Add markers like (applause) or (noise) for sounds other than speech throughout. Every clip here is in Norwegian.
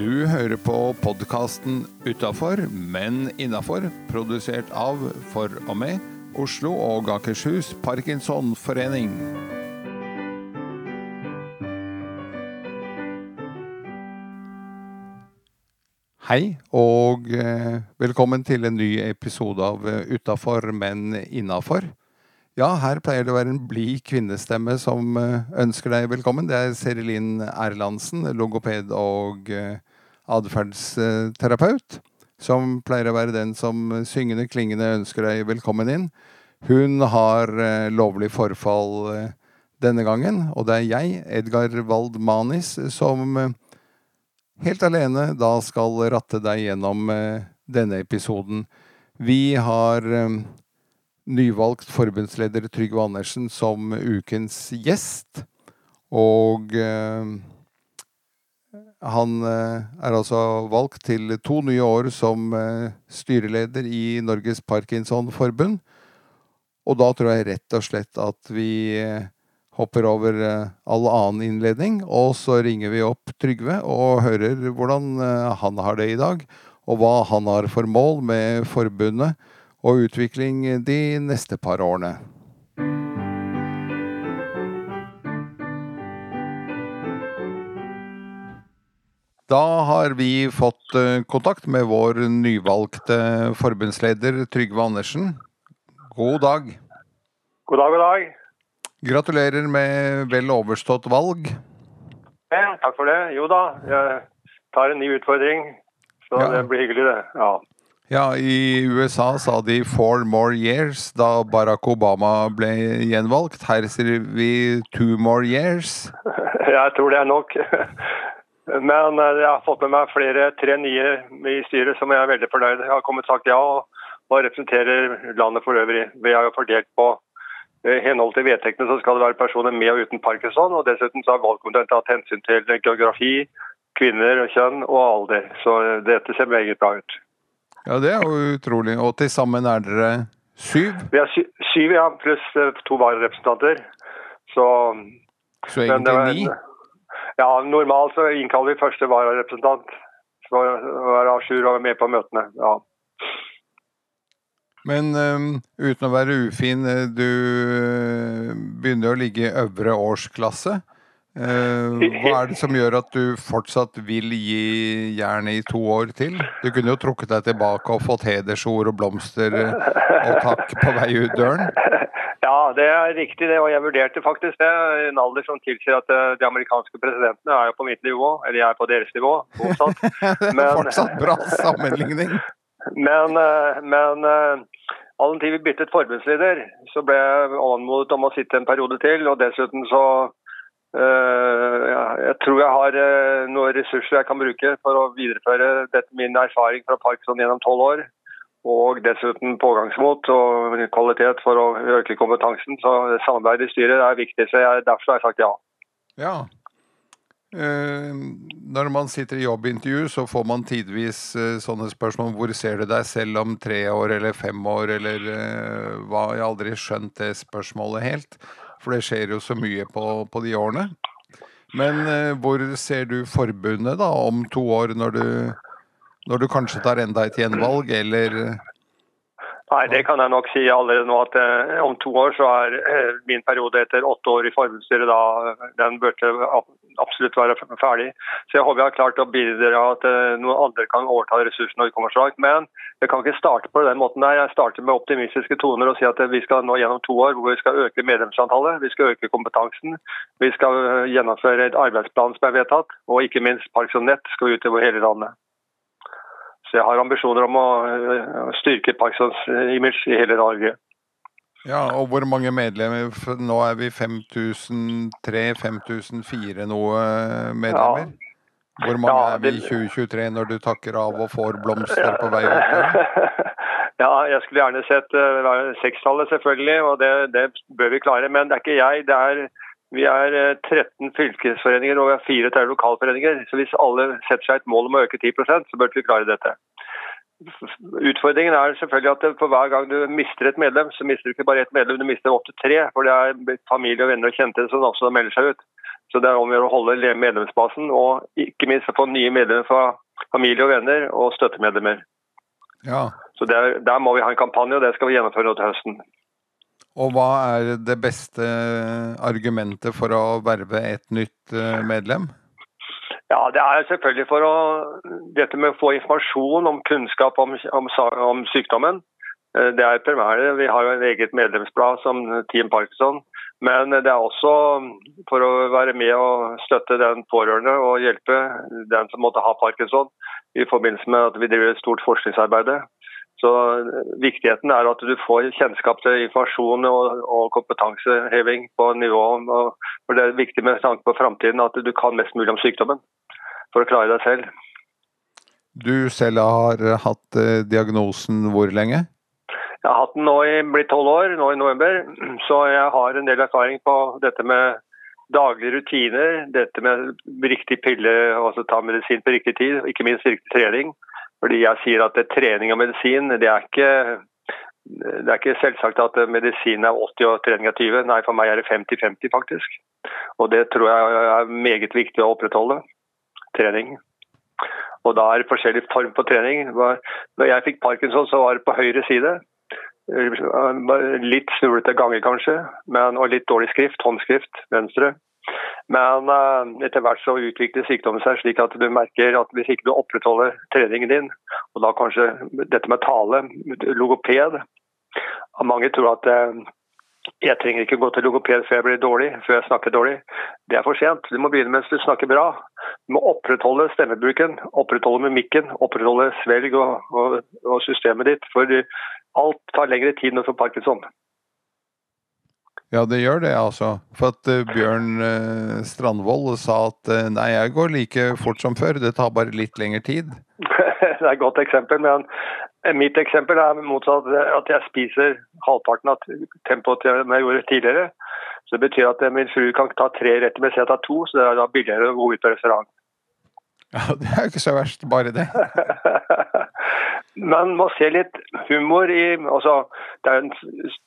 Du hører på podkasten Utafor, men innafor, produsert av, for og med, Oslo og Akershus Parkinsonforening. Hei, og eh, velkommen til en ny episode av eh, Utafor, men innafor. Ja, her pleier det å være en blid kvinnestemme som eh, ønsker deg velkommen. Det er Serilin Erlandsen, logoped og eh, atferdsterapeut, som pleier å være den som syngende klingende ønsker deg velkommen inn. Hun har eh, lovlig forfall eh, denne gangen, og det er jeg, Edgar Wald Manis, som eh, helt alene da skal ratte deg gjennom denne episoden. Vi har nyvalgt forbundsleder Trygve Andersen som ukens gjest. Og han eh, er altså valgt til to nye år som eh, styreleder i Norges Parkinsonforbund. Og da tror jeg rett og slett at vi eh, hopper over all annen innledning, og så ringer vi opp Trygve og hører hvordan han har det i dag, og hva han har for mål med forbundet og utvikling de neste par årene. Da har vi fått eh, kontakt med vår nyvalgte forbundsleder Trygve Andersen. God dag. God dag, god dag. Gratulerer med vel overstått valg. Ja, takk for det. Jo da, jeg tar en ny utfordring. Så Ja. det blir hyggelig, det. Ja. Ja, i USA sa de 'four more years' da Barack Obama ble gjenvalgt. Her sier vi 'two more years'. (laughs) Jeg tror det er nok. Men eh, jeg har fått med meg flere, tre nye i styret som jeg er veldig fornøyd. Jeg har kommet sagt ja og, og representerer landet for øvrig. Vi har jo fordelt på eh, i henhold til vedtektene så skal det være personer med og uten parkinson. og Dessuten så har valgkomiteen tatt hensyn til geografi, kvinner, kjønn og alder. Så eh, dette ser meget bra ut. Ja, det er jo utrolig. Og til sammen er dere syv. Vi er sy syv, ja, pluss to vararepresentanter. Så Så egentlig ni. Ja, normalt så innkaller vi første vararepresentant. Så være à jour og med på møtene. Ja. Men um, uten å være ufin, eh, du øh, begynner å ligge i øvre årsklasse. Uh, hva er det som gjør at du fortsatt vil gi jernet i to år til? Du kunne jo trukket deg tilbake og fått hedersord og blomster eh, og takk på vei ut døren. (laughs) det er riktig det. Og jeg vurderte faktisk det. En alder som tilsier at eh, de amerikanske presidentene er jo på mitt nivå. Eller jeg er på deres nivå. fortsatt. (laughs) Men- fortsatt bra sammenligning. (laughs) Men, eh, men eh, all den tid vi byttet forbundsleder, så ble jeg anmodet om å sitte en periode til. Og dessuten så Uh, ja, Jeg tror jeg har uh, noen ressurser jeg kan bruke for å videreføre dette, min erfaring fra Parkinson gjennom tolv år. Og dessuten pågangsmot og kvalitet for å øke kompetansen. Så samarbeid i styret er viktig. så jeg, Derfor har jeg sagt ja. Ja. Eh, når man sitter i jobbintervju, så får man tidvis eh, sånne spørsmål hvor ser du deg selv om tre år eller fem år, eller eh, hva Jeg har aldri skjønt det spørsmålet helt, for det skjer jo så mye på, på de årene. Men eh, hvor ser du forbundet da om to år, når du, når du kanskje tar enda et gjenvalg, eller Nei, det kan jeg nok si allerede nå at eh, om to år så er eh, min periode etter åtte år i forbundsstyret da den burde absolutt være ferdig. Så jeg håper jeg har klart å bidra at eh, noen andre kan overta ressursene når vi kommer så langt. Men jeg kan ikke starte på den måten der. Jeg starter med optimistiske toner og sier at eh, vi skal nå gjennom to år hvor vi skal øke medlemsantallet, vi skal øke kompetansen, vi skal eh, gjennomføre et arbeidsplan som er vedtatt, og ikke minst Parkinson Nett skal ut over hele landet. Så jeg har ambisjoner om å øh, styrke Parkinsons øh, image i hele Norge. Ja, og hvor mange medlemmer? Nå er vi 5003-5004 noe medlemmer. medlemmer. Hvor mange Ja, er vi i 2023 når du takker av og får blomster på vei ut? (laughs) ja, jeg skulle gjerne sett øh, sekstallet, selvfølgelig, og det, det bør vi klare. Men det er ikke jeg. det er vi er øh, 13 fylkesforeninger og vi har 34 lokalforeninger. Så hvis alle setter seg et mål om å øke 10% så burde vi klare dette. Utfordringen er selvfølgelig at for hver gang du mister et medlem, så mister du ikke bare ett medlem, du mister opptil tre. For det er familie og venner og kjente som også melder seg ut. Så det er om å gjøre å holde medlemsbasen, og ikke minst få nye medlemmer fra familie og venner og støttemedlemmer. Ja. Så der, der må vi ha en kampanje, og det skal vi gjennomføre nå til høsten. Og hva er det beste argumentet for å verve et nytt eh, medlem? Ja, Det er selvfølgelig for å, dette med å få informasjon om kunnskap om, om, om sykdommen. Eh, det er primære. Vi har jo en eget medlemsblad som Team Parkinson. Men det er også for å være med og støtte den pårørende og hjelpe den som måtte ha parkinson i forbindelse med at vi driver et stort forskningsarbeid. Så Viktigheten er at du får kjennskap til informasjon og, og kompetanseheving på nivå. For Det er viktig med tanke på framtiden at du kan mest mulig om sykdommen for å klare deg selv. Du selv har hatt eh, diagnosen hvor lenge? Jeg har hatt den nå i blitt tolv år, nå i november. (clears throat) Så jeg har en del erfaring på dette med daglige rutiner, dette med riktig pille, altså ta medisin på riktig tid, ikke minst riktig trening. Fordi jeg sier at trening og medisin, det er ikke det er ikke selvsagt at medisin er 80 og trening er 20. Nei, for meg er det 50-50 faktisk. Og det tror jeg er meget viktig å opprettholde. Trening. Og da er det forskjellig form på trening. Når jeg fikk parkinson, så var det på høyre side. Litt snurrete ganger kanskje, men, og litt dårlig skrift, håndskrift, venstre. Men uh, etter hvert så utvikler sykdommen seg slik at du merker at hvis ikke du opprettholder treningen din, og da kanskje dette med tale, logoped Mange tror at uh, jeg trenger ikke gå til logoped før jeg blir dårlig, før jeg snakker dårlig. Det er for sent. Du må begynne mens du snakker bra. Du må opprettholde stemmebruken, opprettholde mimikken, opprettholde svelg og, og, og systemet ditt. For alt tar lengre tid når du får parkinson. Ja, det gjør det, altså. For at uh, Bjørn uh, Strandvold sa at uh, nei, jeg går like fort som før, det tar bare litt lengre tid. (laughs) det er et godt eksempel, men mitt eksempel er motsatt. At jeg spiser halvparten av tempoet jeg gjorde tidligere. Så det betyr at min fru kan ta tre retter, mens jeg tar to, så det er da billigere å gå ut på restaurant. Ja, Det er jo ikke så verst, bare det. (laughs) Man må se litt humor i altså, Det er en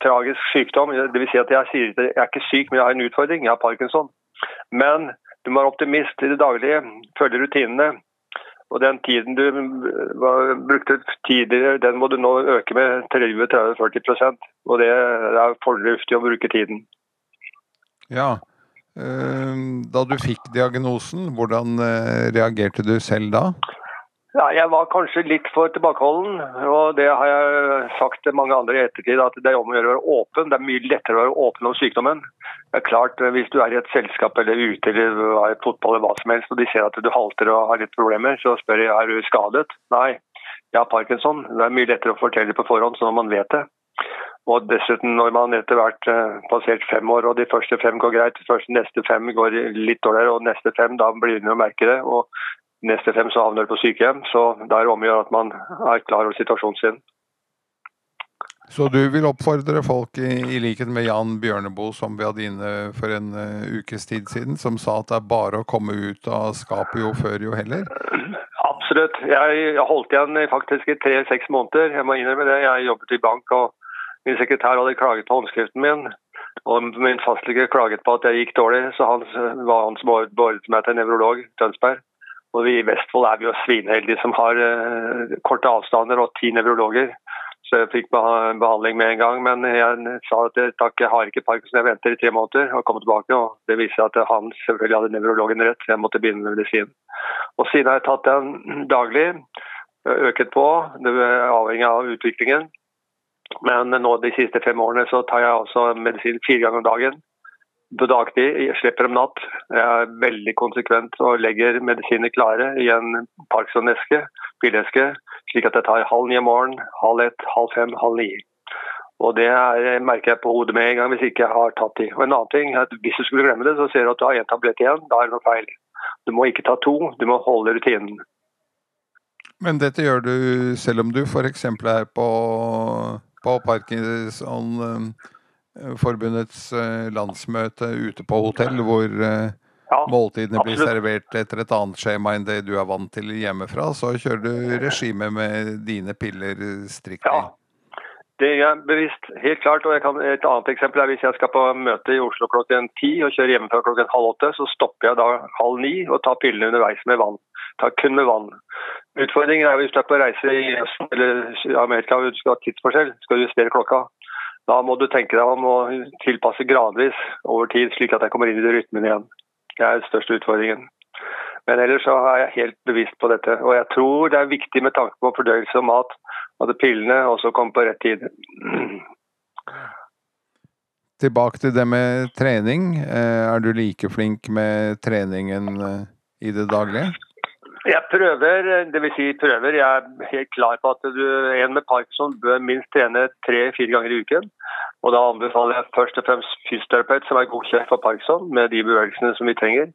tragisk sykdom. det vil Si at jeg sier at jeg er ikke syk, men jeg har en utfordring. Jeg har parkinson. Men du må være optimist i det daglige, følge rutinene. Og den tiden du brukte tidligere, den må du nå øke med 30-40 Og det er fornuftig å bruke tiden. Ja, da du fikk diagnosen, hvordan eh, reagerte du selv da? Ja, jeg var kanskje litt for tilbakeholden, og det har jeg sagt til mange andre i ettertid. At det er om å gjøre å være åpen. Det er mye lettere å være åpen om sykdommen. Det er klart, eh, Hvis du er i et selskap eller ute eller er i fotball eller hva som helst, og de ser at du halter og har litt problemer, så spør jeg er du skadet. Nei, jeg har parkinson. Det er mye lettere å fortelle på forhånd, sånn at man vet det. Og dessuten, når man etter hvert eh, passert fem år, og de første fem går greit, de første neste fem går litt dårligere, og neste fem, da begynner man å merke det. Og neste fem så havner du på sykehjem. Så da er det om å gjøre at man er klar over situasjonen sin. Så du vil oppfordre folk, i, i likhet med Jan Bjørneboe som vi hadde inne for en uh, ukes tid siden, som sa at det er bare å komme ut av skapet jo før jo heller? Absolutt. Jeg, jeg holdt igjen faktisk i tre-seks måneder. Jeg må innrømme det. Jeg jobbet i bank og Min sekretær hadde klaget på håndskriften min, og min fastlege klaget på at jeg gikk dårlig, så han var han som beordret meg til nevrolog Tønsberg. Og vi I Vestfold er vi jo svinheldige som har uh, korte avstander og ti nevrologer. Så jeg fikk behandling med en gang. Men jeg sa at takk, jeg har ikke parkinson, jeg venter i tre måneder og kommer tilbake. og Det viser at han selvfølgelig hadde nevrologen rett, så jeg måtte begynne med medisin. Og Siden har jeg tatt den daglig, øket på, det avhengig av utviklingen. Men nå de siste fem årene så tar jeg også medisin fire ganger om dagen. På dagtid. Jeg slipper om natt. Jeg er veldig konsekvent og legger medisiner klare i en Parkinson-eske, bileske, slik at jeg tar halv ni om morgenen, halv ett, halv fem, halv ni. Og Det er, merker jeg på hodet med en gang hvis ikke jeg har tatt de. Og en annen ting, at Hvis du skulle glemme det, så ser du at du har én tablett igjen. Da er det noe feil. Du må ikke ta to, du må holde rutinen. Men dette gjør du selv om du f.eks. er på på Parkinsonforbundets eh, landsmøte ute på hotell, hvor eh, ja, måltidene absolutt. blir servert etter et annet skjema enn det du er vant til hjemmefra, så kjører du regime med dine piller strikt. Ja. Det er bevisst, helt klart. og kan, Et annet eksempel er hvis jeg skal på møte i Oslo klokken ti og kjører hjemmefra klokken halv åtte, så stopper jeg da halv ni og tar pillene underveis med vann. Tar kun med vann. Utfordringen er hvis du er på reise i Østen eller Amerika og du skal ha tidsforskjell, skal du justere klokka. Da må du tenke deg om å tilpasse gradvis over tid, slik at jeg kommer inn i rytmen igjen. Det er den største utfordringen. Men ellers så er jeg helt bevisst på dette. Og jeg tror det er viktig med tanke på fordøyelse og mat at pillene også kommer på rett tid. Tilbake til det med trening. Eh, er du like flink med treningen eh, i det daglige? Jeg prøver, dvs. Si prøver. Jeg er helt klar på at du, en med Parkinson bør minst trene tre-fire ganger i uken. Og Da anbefaler jeg først og fremst fysioterapeut som er godkjent for Parkinson, med de bevegelsene som vi trenger.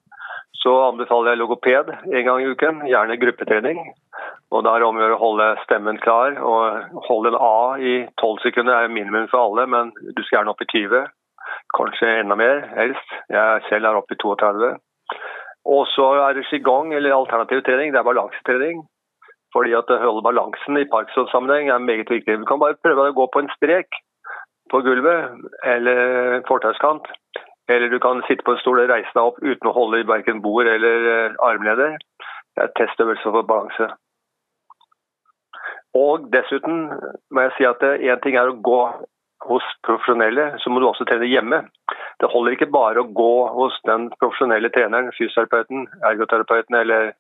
Så anbefaler jeg logoped en gang i uken, gjerne gruppetrening. Og Da er det om å gjøre å holde stemmen klar. og Holde en A i 12 sekunder er minimum for alle, men du skal gjerne opp i 20. Kanskje enda mer, helst. Jeg selv er oppe i 32. Og så er det qigong, eller alternativ trening. Det er balansetrening. Fordi at å holde balansen i Parkinson-sammenheng er meget viktig. Du kan bare prøve å gå på en strek på gulvet eller fortauskant eller du kan sitte på en stol og reise deg opp uten å holde i verken bord eller eh, armleder. Det er testøvelse for balanse. Og dessuten må jeg si at én eh, ting er å gå hos profesjonelle, så må du også trene hjemme. Det holder ikke bare å gå hos den profesjonelle treneren, fysioterapeuten, ergoterapeuten eller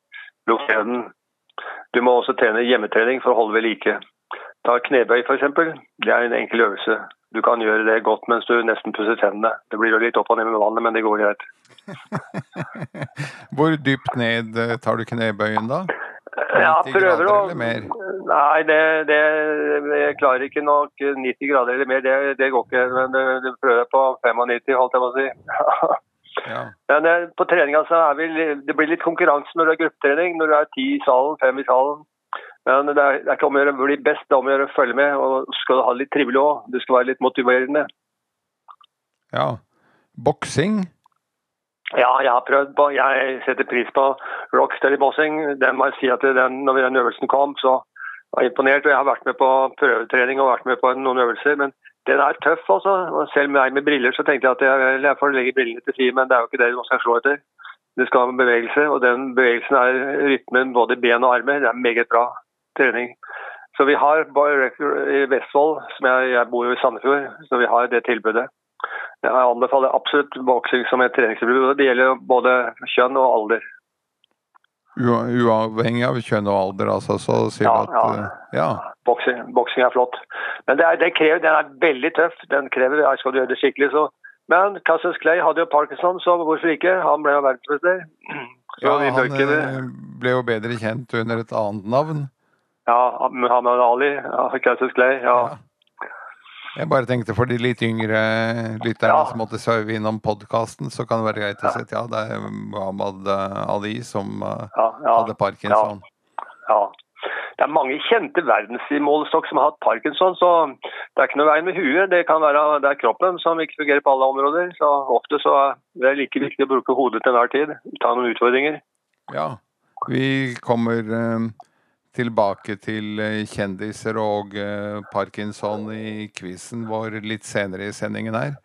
logopeden. Du må også trene hjemmetrening for å holde ved like. Ta knebøy f.eks. Det er en enkel øvelse. Du kan gjøre det godt mens du nesten pusser tennene. Det blir jo litt opp og ned med vannet, men det går greit. (laughs) Hvor dypt ned tar du knebøyen da? Ja, prøver å Nei, det, det, jeg klarer ikke nok 90 grader eller mer. Det, det går ikke. Men det, det prøver på 95, holdt jeg på å si. ja. (laughs) Men eh, på treninga så er vi, det blir litt konkurranse når det er gruppetrening. Når det er ti i salen, fem i salen. Men det er, det er ikke om å gjøre å bli best, det er om å gjøre å følge med. Og skal du ha det litt trivelig òg. Du skal være litt motiverende. Ja. Boksing? Ja, jeg har prøvd på Jeg setter pris på rocksteady Steady Bossing, si når den øvelsen kom, så var jeg imponert. og Jeg har vært med på prøvetrening og vært med på noen øvelser. Men den er tøff, altså. Selv meg med briller så tenkte jeg at jeg, jeg får legge brillene til side, men det er jo ikke det man skal slå etter. Det skal ha bevegelse, og den bevegelsen er rytmen både i ben og armer. Det er meget bra trening. Så vi har i Vestfold, som jeg, jeg bor jo i Sandefjord, så vi har det tilbudet. Jeg anbefaler absolutt boksing som et treningstilbud. Det gjelder både kjønn og alder. Uavhengig av kjønn og alder, altså, så sier ja, du at Ja. ja. Boksing, boksing, er flott. Men det er, det krever, den er veldig tøff. Den krever, Skal du gjøre det skikkelig, så Men Cassius Clay hadde jo parkinson, så hvorfor ikke? Han ble jo verdensmester. (clears throat) Ja, han eh, ble jo bedre kjent under et annet navn. Ja, Muhammad Ali. Ja, Cassius Clay. ja. Jeg bare tenkte for de litt yngre lytterne ja. som måtte serve innom podkasten, så kan det være greit å si at ja, det er Muhammad eh, Ali som uh, ja, ja, hadde parkinson. Ja. Det er mange kjente verdensmålestokk som har hatt parkinson, så det er ikke noe vei med huet. Det kan være det er kroppen som ikke fungerer på alle områder. Så ofte så er det like viktig å bruke hodet til enhver tid. Ta noen utfordringer. Ja, vi kommer uh, tilbake til eh, kjendiser og uh, parkinson i quizen vår litt senere i sendingen her.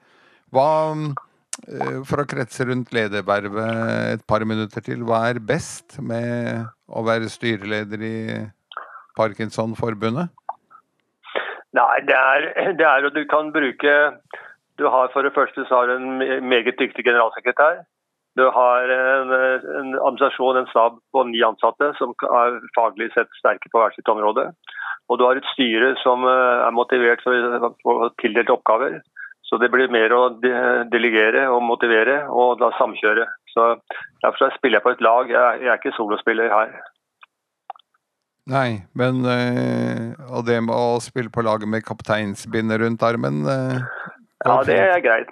Hva, uh, for å kretse rundt ledervervet et par minutter til, hva er best med å være styreleder i Parkinsonforbundet? Nei, det er, det er du kan bruke Du har for det første så har du en meget dyktig generalsekretær. Du har en, en administrasjon, en stab på ni ansatte som er faglig sett sterke på hvert sitt område. Og du har et styre som eh, er motivert for å tildelte oppgaver. Så det blir mer å delegere og motivere og da samkjøre. Så Derfor spiller jeg på et lag. Jeg er ikke solospiller her. Nei, men øh, Og det med å spille på laget med kapteinsbindet rundt armen øh, Ja, det er greit.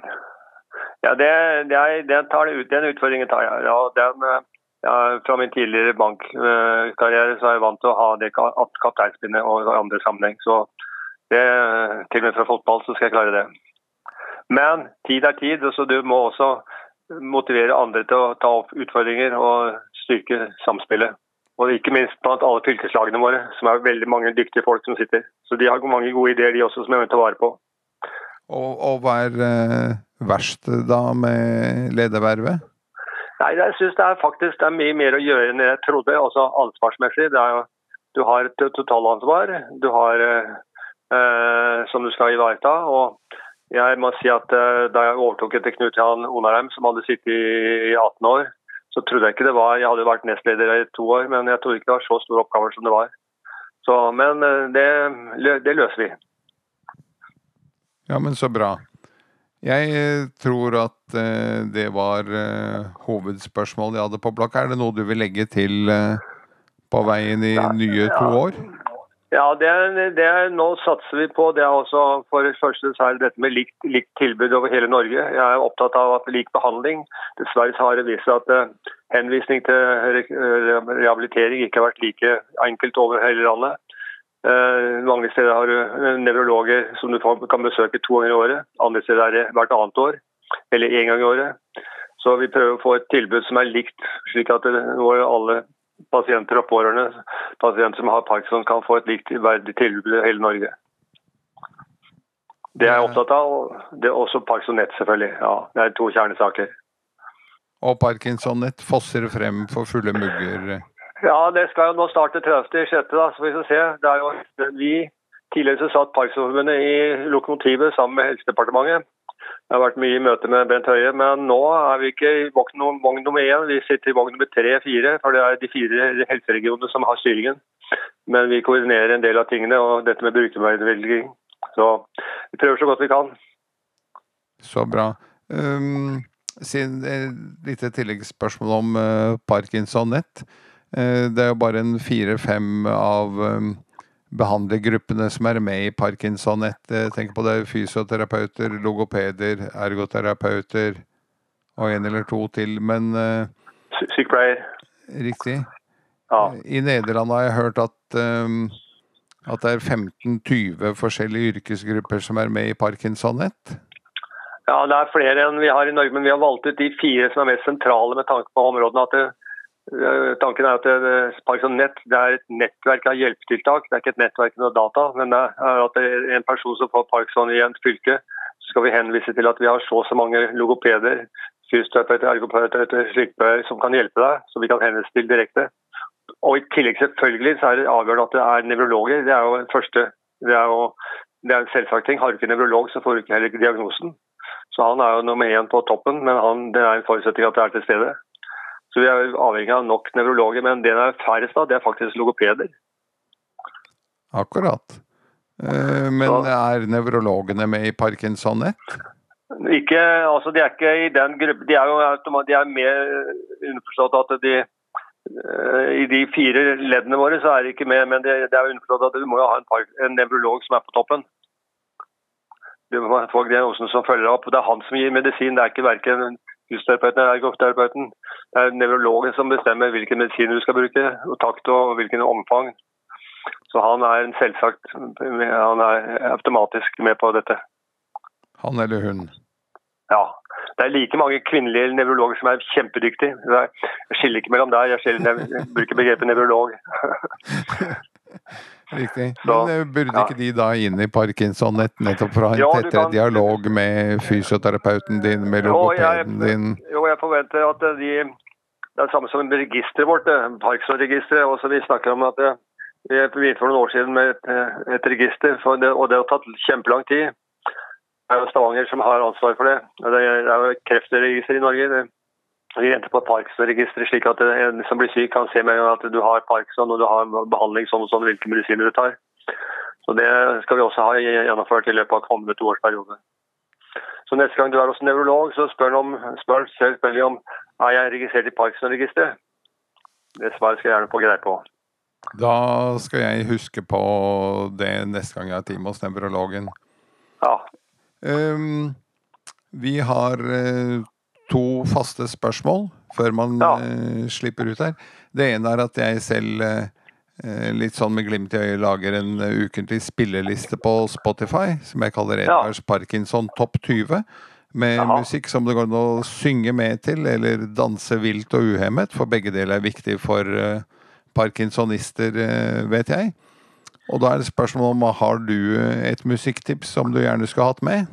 Ja, det, det er, det ut, den utfordringen tar jeg. Ja, den, eh, ja, fra min tidligere bankkarriere så er jeg vant til å ha det kapteinspinnet og andre sammenheng. Så det, til og med fra fotball så skal jeg klare det. Men tid er tid, så du må også motivere andre til å ta opp utfordringer og styrke samspillet. Og ikke minst blant alle fylkeslagene våre, som er veldig mange dyktige folk som sitter. Så de har mange gode ideer, de også, som jeg vil ta vare på. Og, og hva er eh, verst da med ledervervet? Nei, jeg synes det er faktisk det er mye mer å gjøre enn jeg trodde, altså ansvarsmessig. Jo, du har et totalansvar du har, eh, som du skal ivareta. og jeg må si at eh, Da jeg overtok etter Knut Jan Onarheim, som hadde sittet i 18 år, så trodde jeg ikke det var Jeg hadde vært nestleder i to år, men jeg trodde ikke det var så store oppgaver som det var. Så, men eh, det, det løser vi. Ja, men så bra. Jeg eh, tror at uh, det var uh, hovedspørsmålet jeg hadde på blokka. Er det noe du vil legge til uh, på veien i nye to år? Ja, det det nå satser vi på det er også for det første så er det dette med likt, likt, tilbud over hele Norge. Jeg er opptatt av at lik behandling. Dessverre har det vist seg at henvisning til rehabilitering ikke har vært like enkelt over hele landet. Uh, mange steder har du eh, nevrologer som du kan besøke to ganger i året. Andre steder er det hvert annet år, eller én gang i året. Så vi prøver å få et tilbud som er likt, slik at det, alle pasienter og pårørende, pasienter som har Parkinson, kan få et likt verdig tilbud i hele Norge. Det er jeg opptatt av. det er Også Parkinson-nett, selvfølgelig. Ja, Det er to kjernesaker. Og Parkinson-nett fosser frem for fulle mugger? Ja, det skal jo nå starte 30.6., da, så vi se. Det er jo vi Tidligere så satt Parkinsonforbundet i lokomotivet sammen med Helsedepartementet. Det har vært mye møte med Bent Høie, men nå er vi ikke i vogn nummer én. Vi sitter i vogn nummer tre-fire, for det er de fire helseregionene som har styringen. Men vi koordinerer en del av tingene, og dette med brukermedvirkning. Så vi prøver så godt vi kan. Så bra. Um, siden Et lite tilleggsspørsmål om uh, Parkinson-nett. Eh, det er jo bare en fire-fem av um, behandlergruppene som er med i Parkinson-nett. Tenk på det fysioterapeuter, logopeder, ergoterapeuter og en eller to til. Men uh, Sykepleier. Riktig. Ja. I Nederland har jeg hørt at, um, at det er 15-20 forskjellige yrkesgrupper som er med i Parkinson-nett. Ja, det er flere enn vi har i Norge, men vi har valgt ut de fire som er mest sentrale med tanke på områdene. at det Eh, tanken er at eh, Parkinson Nett det er et nettverk av hjelpetiltak. Det er ikke et nettverk med data. Men det er at en person som får Parkinson i et fylke, så skal vi henvise til at vi har så og så mange logopeder, fysioterapeuter, ergoterapeuter, sykepleiere som kan hjelpe deg, som vi kan henvise til direkte. Og I tillegg selvfølgelig så er det avgjørende at det er nevrologer. Det er jo den første, det er jo det er en selvsagt ting. Har du ikke nevrolog, så får du ikke heller diagnosen. Så han er jo nummer én på toppen, men han, det er en forutsetning at det er til stede. Så vi er avhengig av nok nevrologer, men det det er færrest av, det er faktisk logopeder. Akkurat. Eh, men er nevrologene med i Parkinson 1? Ikke, altså De er ikke i den gruppen. De er jo de er med underforstått at de eh, I de fire leddene våre så er de ikke med, men det, det er underforstått at du må ha en, en nevrolog som er på toppen. Du må få diagnosen som følger opp. Det er han som gir medisin, det er ikke verken fysioterapeuten eller ergoterapeuten. Det er nevrologen som bestemmer hvilken medisin du skal bruke, og takt og hvilken omfang. Så han er selvsagt Han er automatisk med på dette. Han eller hun? Ja. Det er like mange kvinnelige nevrologer som er kjempedyktige. Jeg skiller ikke mellom der, jeg, skiller, bruker begrepet nevrolog. (laughs) (laughs) Riktig. Men eh, burde ikke de da inn i Parkinson nett, nettopp for å ha en ja, tettere kan... dialog med fysioterapeuten din, med logopeden din? Jo, jeg forventer at de Det er det samme som registeret vårt, Parkinson-registeret. Også vi snakker om at vi begynte for noen år siden med et, et register, det, og det har tatt kjempelang tid. Det er jo Stavanger som har ansvar for det. Det er jo kreftregister i Norge. Det vi venter på Parkinson-registeret, slik at en som blir syk, kan se med at du har Parkinson og du har behandling sånn og sånn, hvilke medisiner du tar. Så Det skal vi også ha gjennomført i løpet av kommende toårsperiode. Så Neste gang du er hos nevrolog, så spør han om, spør spør om er jeg registrert i Parkinson-registeret. Det svaret skal jeg gjerne få greie på. Da skal jeg huske på det neste gang jeg har time hos nevrologen. Ja. Um, vi har uh, to faste spørsmål før man ja. uh, slipper ut her. Det ene er at jeg selv uh, litt sånn med glimt i øyet lager en ukentlig spilleliste på Spotify som jeg kaller Edvards ja. Parkinson Topp 20. Med Aha. musikk som det går an å synge med til, eller danse vilt og uhemmet, for begge deler er viktig for parkinsonister, eh, vet jeg. Og da er det spørsmål om har du et musikktips som du gjerne skulle hatt med?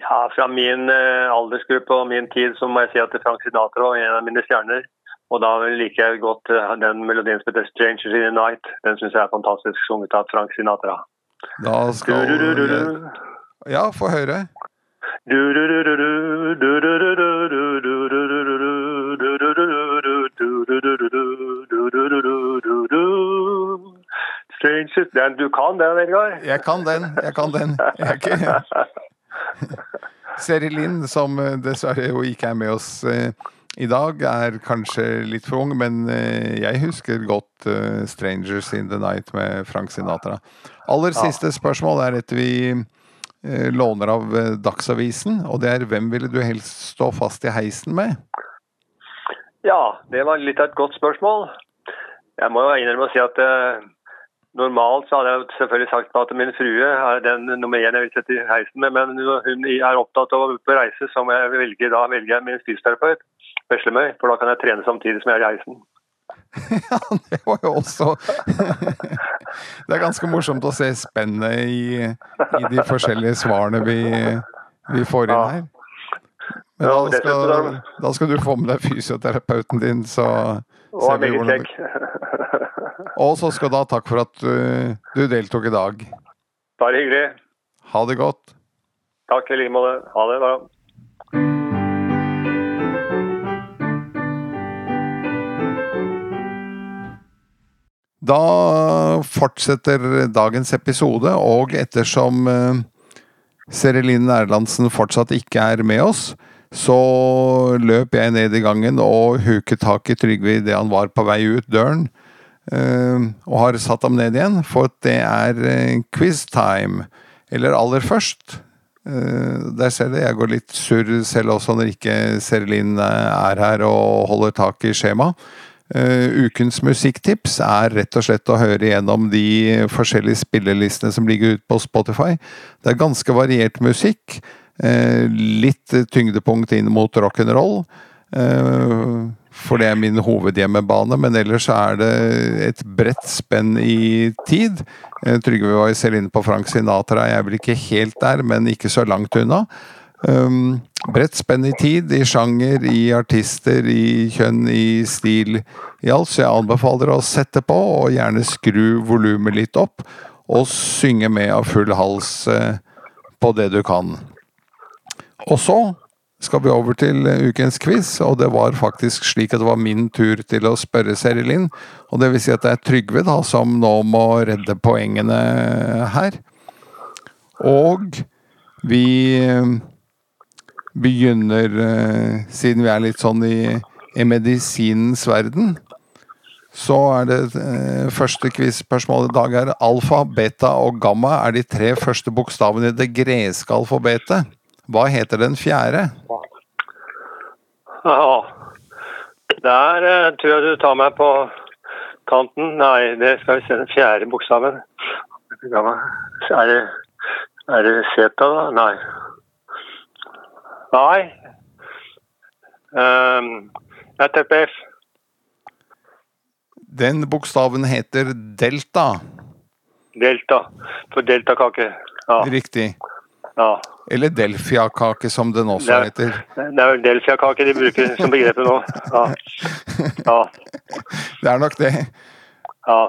Ja, fra min uh, aldersgruppe og min tid så må jeg si at Frank Sinatra var en av mine stjerner. Og da liker jeg godt uh, den melodien som heter 'Strangers in the Night'. Den syns jeg er fantastisk sunget av Frank Sinatra. Da skal du... Ja, få høre. Den, du kan den, Edgar? Jeg kan den. Jeg kan den. Jeg kan (laughs) Seri Linn, som dessverre jo ikke er med oss eh, i dag, er kanskje litt for ung, men eh, jeg husker godt eh, 'Strangers in the Night' med Frank Sinatra. Aller siste spørsmål er et vi låner av Dagsavisen, og det er 'Hvem ville du helst stå fast i heisen med'? Ja, det var litt av et godt spørsmål. Jeg må jo innrømme å si at Normalt så hadde jeg selvfølgelig sagt at min frue er den nummer én jeg vil sette i heisen med, men hun er opptatt av å på reise, så må jeg velge, da velger jeg min fysioterapeut, Veslemøy, for da kan jeg trene samtidig som jeg er i heisen. (laughs) Ja, det var jo også (laughs) Det er ganske morsomt å se spennet i, i de forskjellige svarene vi, vi får inn her. Men da skal, da skal, du få med deg fysioterapeuten din, så ser vi hvordan det (laughs) Og så skal du ha takk for at uh, du deltok i dag. Bare hyggelig. Ha det godt. Takk i like måte. Ha det da. Da fortsetter dagens episode, og ettersom uh, Serelin Erlandsen fortsatt ikke er med oss, så løp jeg ned i gangen og huket tak i Trygve idet han var på vei ut døren. Eh, og har satt ham ned igjen, for det er eh, quiz time. Eller aller først eh, Der ser dere, jeg går litt surr selv også når ikke Serelin er her og holder tak i skjemaet. ukens musikktips er rett og slett å høre gjennom de forskjellige spillelistene som ligger ute på Spotify. Det er ganske variert musikk. litt tyngdepunkt inn mot rock'n'roll for det er min hovedhjemmebane. Men ellers er det et bredt spenn i tid. Eh, Trygve var selv inne på Frank Sinatra. Jeg er vel ikke helt der, men ikke så langt unna. Um, bredt spenn i tid, i sjanger, i artister, i kjønn, i stil, i alt. Så jeg anbefaler å sette på, og gjerne skru volumet litt opp. Og synge med av full hals uh, på det du kan. Og så skal vi over til ukens quiz, og det var faktisk slik at det var min tur til å spørre Serilin. Og det vil si at det er Trygve da, som nå må redde poengene her. Og vi begynner, eh, siden vi er litt sånn i, i medisinens verden, så er det eh, første quiz-spørsmål i dag er alfa, beta og gamma er de tre første bokstavene i det greske alfabetet. Hva heter den fjerde? Ja, der uh, tror jeg du tar meg på kanten. Nei, det skal vi se den fjerde bokstaven. Er det, er det Zeta, da? Nei. Nei. Um, jeg tipper F. Den bokstaven heter delta. Delta. For deltakake. Ja. Riktig. Ja. Eller delfiakake, som den også det er, heter. Det er vel delfiakake de bruker som begrepet nå. Ja. ja. Det er nok det. Ja.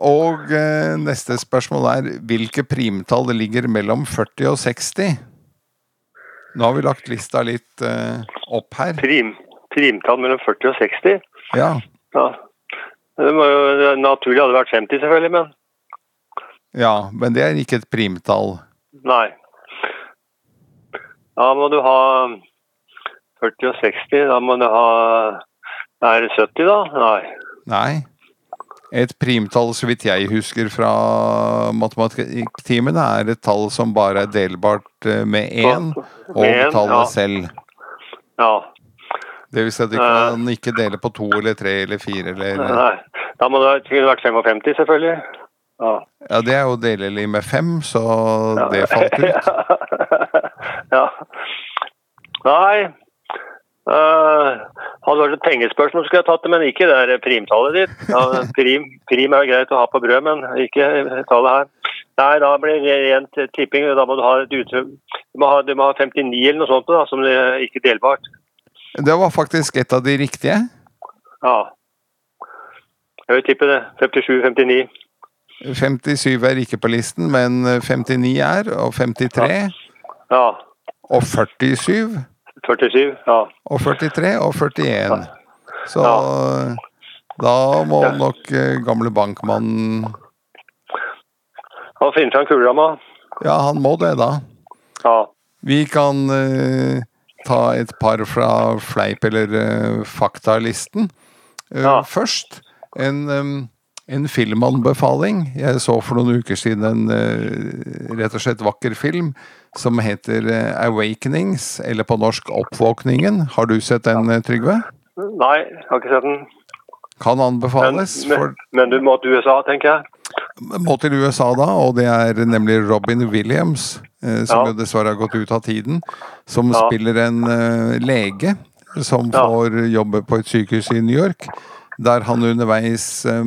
Og eh, neste spørsmål er hvilke primtall det ligger mellom 40 og 60? Nå har vi lagt lista litt eh, opp her. Prim, primtall mellom 40 og 60? Ja. ja. Det må jo naturlig hadde vært 50, selvfølgelig, men Ja, men det er ikke et primtall. Nei. Da må du ha 40 og 60. Da må du ha Er det 70, da? Nei. Nei. Et primtall, så vidt jeg husker fra matematikktimene, er et tall som bare er delbart eh, med én, og en, tallet ja. selv. Ja. Det vil si at du kan uh, ikke dele på to eller tre eller fire eller Nei. Da må det kunne vært 55, selvfølgelig. Ja. ja, det er jo delelig med fem, så ja. det falt ut. (laughs) ja. Nei. Uh, Hadde vært et pengespørsmål, skulle jeg tatt det, men ikke det der primtallet ditt. Ja, prim, prim er greit å ha på brød, men ikke tallet her. Nei, da blir det rent tipping. Da må du ha et ute... Du må ha, du må ha 59 eller noe sånt, da, som det er ikke delbart. Det var faktisk et av de riktige. Ja. Jeg vil tippe det. 57-59. 57 er ikke på listen, men 59 er, og 53. Ja. Og 47. 47. Ja. Og 43 og 41. Så da må Ja. nok eh, gamle bankmannen Han finner fram kuleramma. Ja, han må det, da. Ja. Vi kan uh, ta et par fra fleip- eller uh, faktalisten. uh, Ja. Først en, em, en filmanbefaling. Jeg så for noen uker siden en eh, rett og slett vakker film som heter eh, 'Awakenings', eller på norsk 'Oppvåkningen'. Har du sett den, eh, Trygve? Nei, jeg har ikke sett den. Kan anbefales. men, For, men du må til USA, tenker jeg. må til USA da, og det er nemlig Robin Williams, som Ja. jo dessverre har gått ut av tiden, som Ja. spiller en lege som får jobbe på et sykehus i New York, der han underveis eh,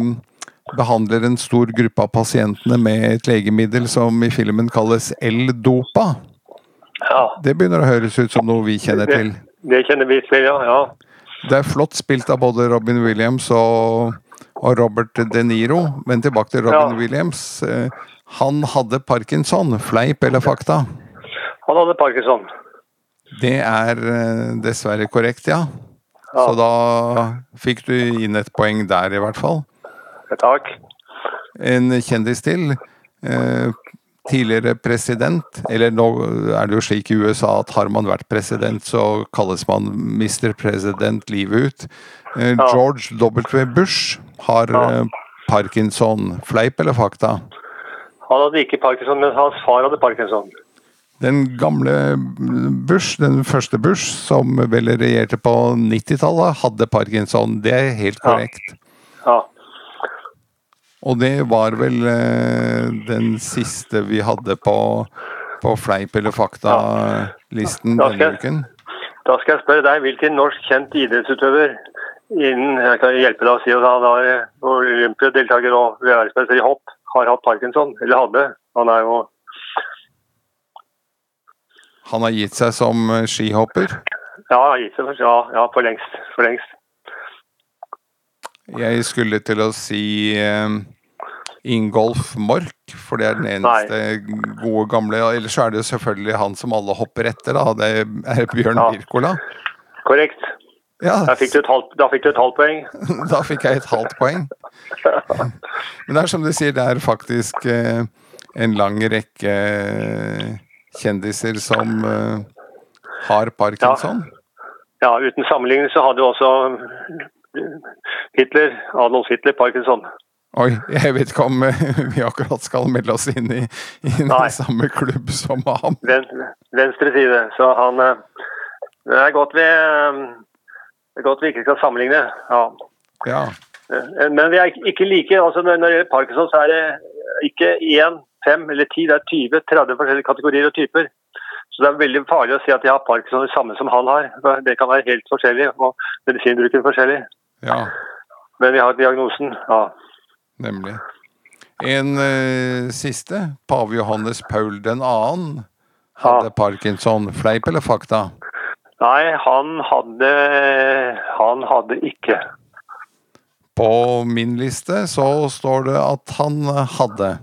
behandler en stor gruppe av pasientene med et legemiddel som i filmen kalles L-dopa. Ja, Det begynner å høres ut som noe vi kjenner til. det, det kjenner vi til, ja. ja. Det er flott spilt av både Robin Williams og, og Robert De Niro, men tilbake til Robin Ja. Williams. Eh, Han hadde parkinson, fleip eller fakta? Han hadde parkinson. Det er eh, dessverre korrekt, ja. Ja. Så da fikk du inn et poeng der, i hvert fall. Takk. En kjendis til. Eh, tidligere president, eller nå er det jo slik i USA at har man vært president, så kalles man Mr. President livet ut. Eh, George W. Bush har eh, parkinson. Fleip eller fakta? Han hadde ikke parkinson, men hans far hadde parkinson. Den gamle Bush, den første Bush, som vel regjerte på 90-tallet, hadde parkinson. Det er helt Ja. korrekt. Ja. Og det var vel eh, den siste vi hadde på, på fleip eller fakta-listen ja. denne uken. Da skal jeg spørre deg, hvilken norsk kjent idrettsutøver innen Jeg kan hjelpe deg å si at han er olympiadeltaker og verdensmester i hopp, har hatt parkinson. Eller hadde. Han er jo Han har gitt seg som skihopper. Ja, gitt seg. Ja, ja, for lengst. For lengst. Jeg skulle til å si eh, Ingolf Mork, for det er den eneste gode gamle Ellers er det jo selvfølgelig han som alle hopper etter, da. Det er Bjørn Ja. Wirkola. Korrekt. Ja, Da fikk du et halvt, da fikk du et halvt poeng. (laughs) da fikk jeg et halvt poeng. (laughs) Men det er som du sier, det er faktisk eh, en lang rekke eh, kjendiser som eh, har parkinson. Ja, uten sammenligning så hadde jo også Hitler, Adolf Hitler, parkinson. Oi, jeg vet ikke om eh, vi akkurat skal melde oss inn i, inn Nei. i samme klubb som ham. Ven, venstre side. Så han eh, Det er godt vi eh, det er godt vi ikke skal sammenligne. Ja. Ja. Eh, Men vi er ikke- like. altså Når det gjelder parkinson, så er det ikke én, fem eller ti, det er 20-30 forskjellige kategorier og typer. Så det er veldig farlig å si at de har parkinson det samme som han har. Det kan være helt forskjellig, og medisinbruken forskjellig. Ja, Men vi har diagnosen. Ja. nemlig. En eh, siste. Pave Johannes Paul 2. hadde Ja. parkinson. Fleip eller fakta? Nei, han hadde Han hadde ikke. På min liste så står det at han hadde.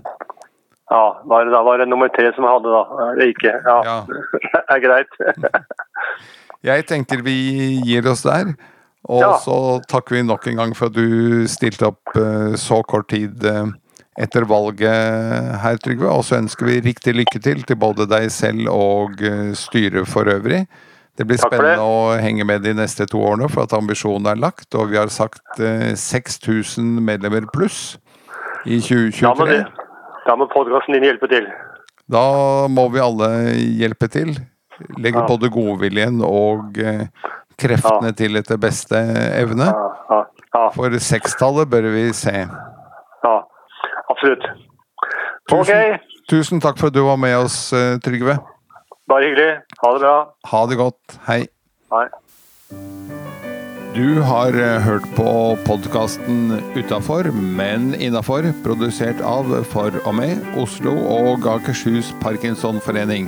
Ja, var det, da var det nummer tre som hadde, da. Eller ikke. Ja. Ja. (laughs) Det er greit. (laughs) Jeg tenker vi gir oss der. Og Ja. så takker vi nok en gang for at du stilte opp eh, så kort tid eh, etter valget her, Trygve. Og så ønsker vi riktig lykke til til både deg selv og eh, styret for øvrig. Det blir spennende det. å henge med de neste to årene, for at ambisjonen er lagt. Og vi har sagt eh, 6000 medlemmer pluss i 2023. da må podkasten din hjelpe til. Da må vi alle hjelpe til. Legge Ja. både godviljen og eh, kreftene til etter beste evne. Ja, ja, ja, For sekstallet bør vi se. ja. Absolutt. Tusen, Tusen, tusen takk for at du var med oss, eh, Trygve. bare hyggelig. Ha det bra. Ha det godt. Hei. Hei. Du har eh, hørt på podkasten Utafor, men innafor, produsert av For og med Oslo og Akershus Parkinsonforening.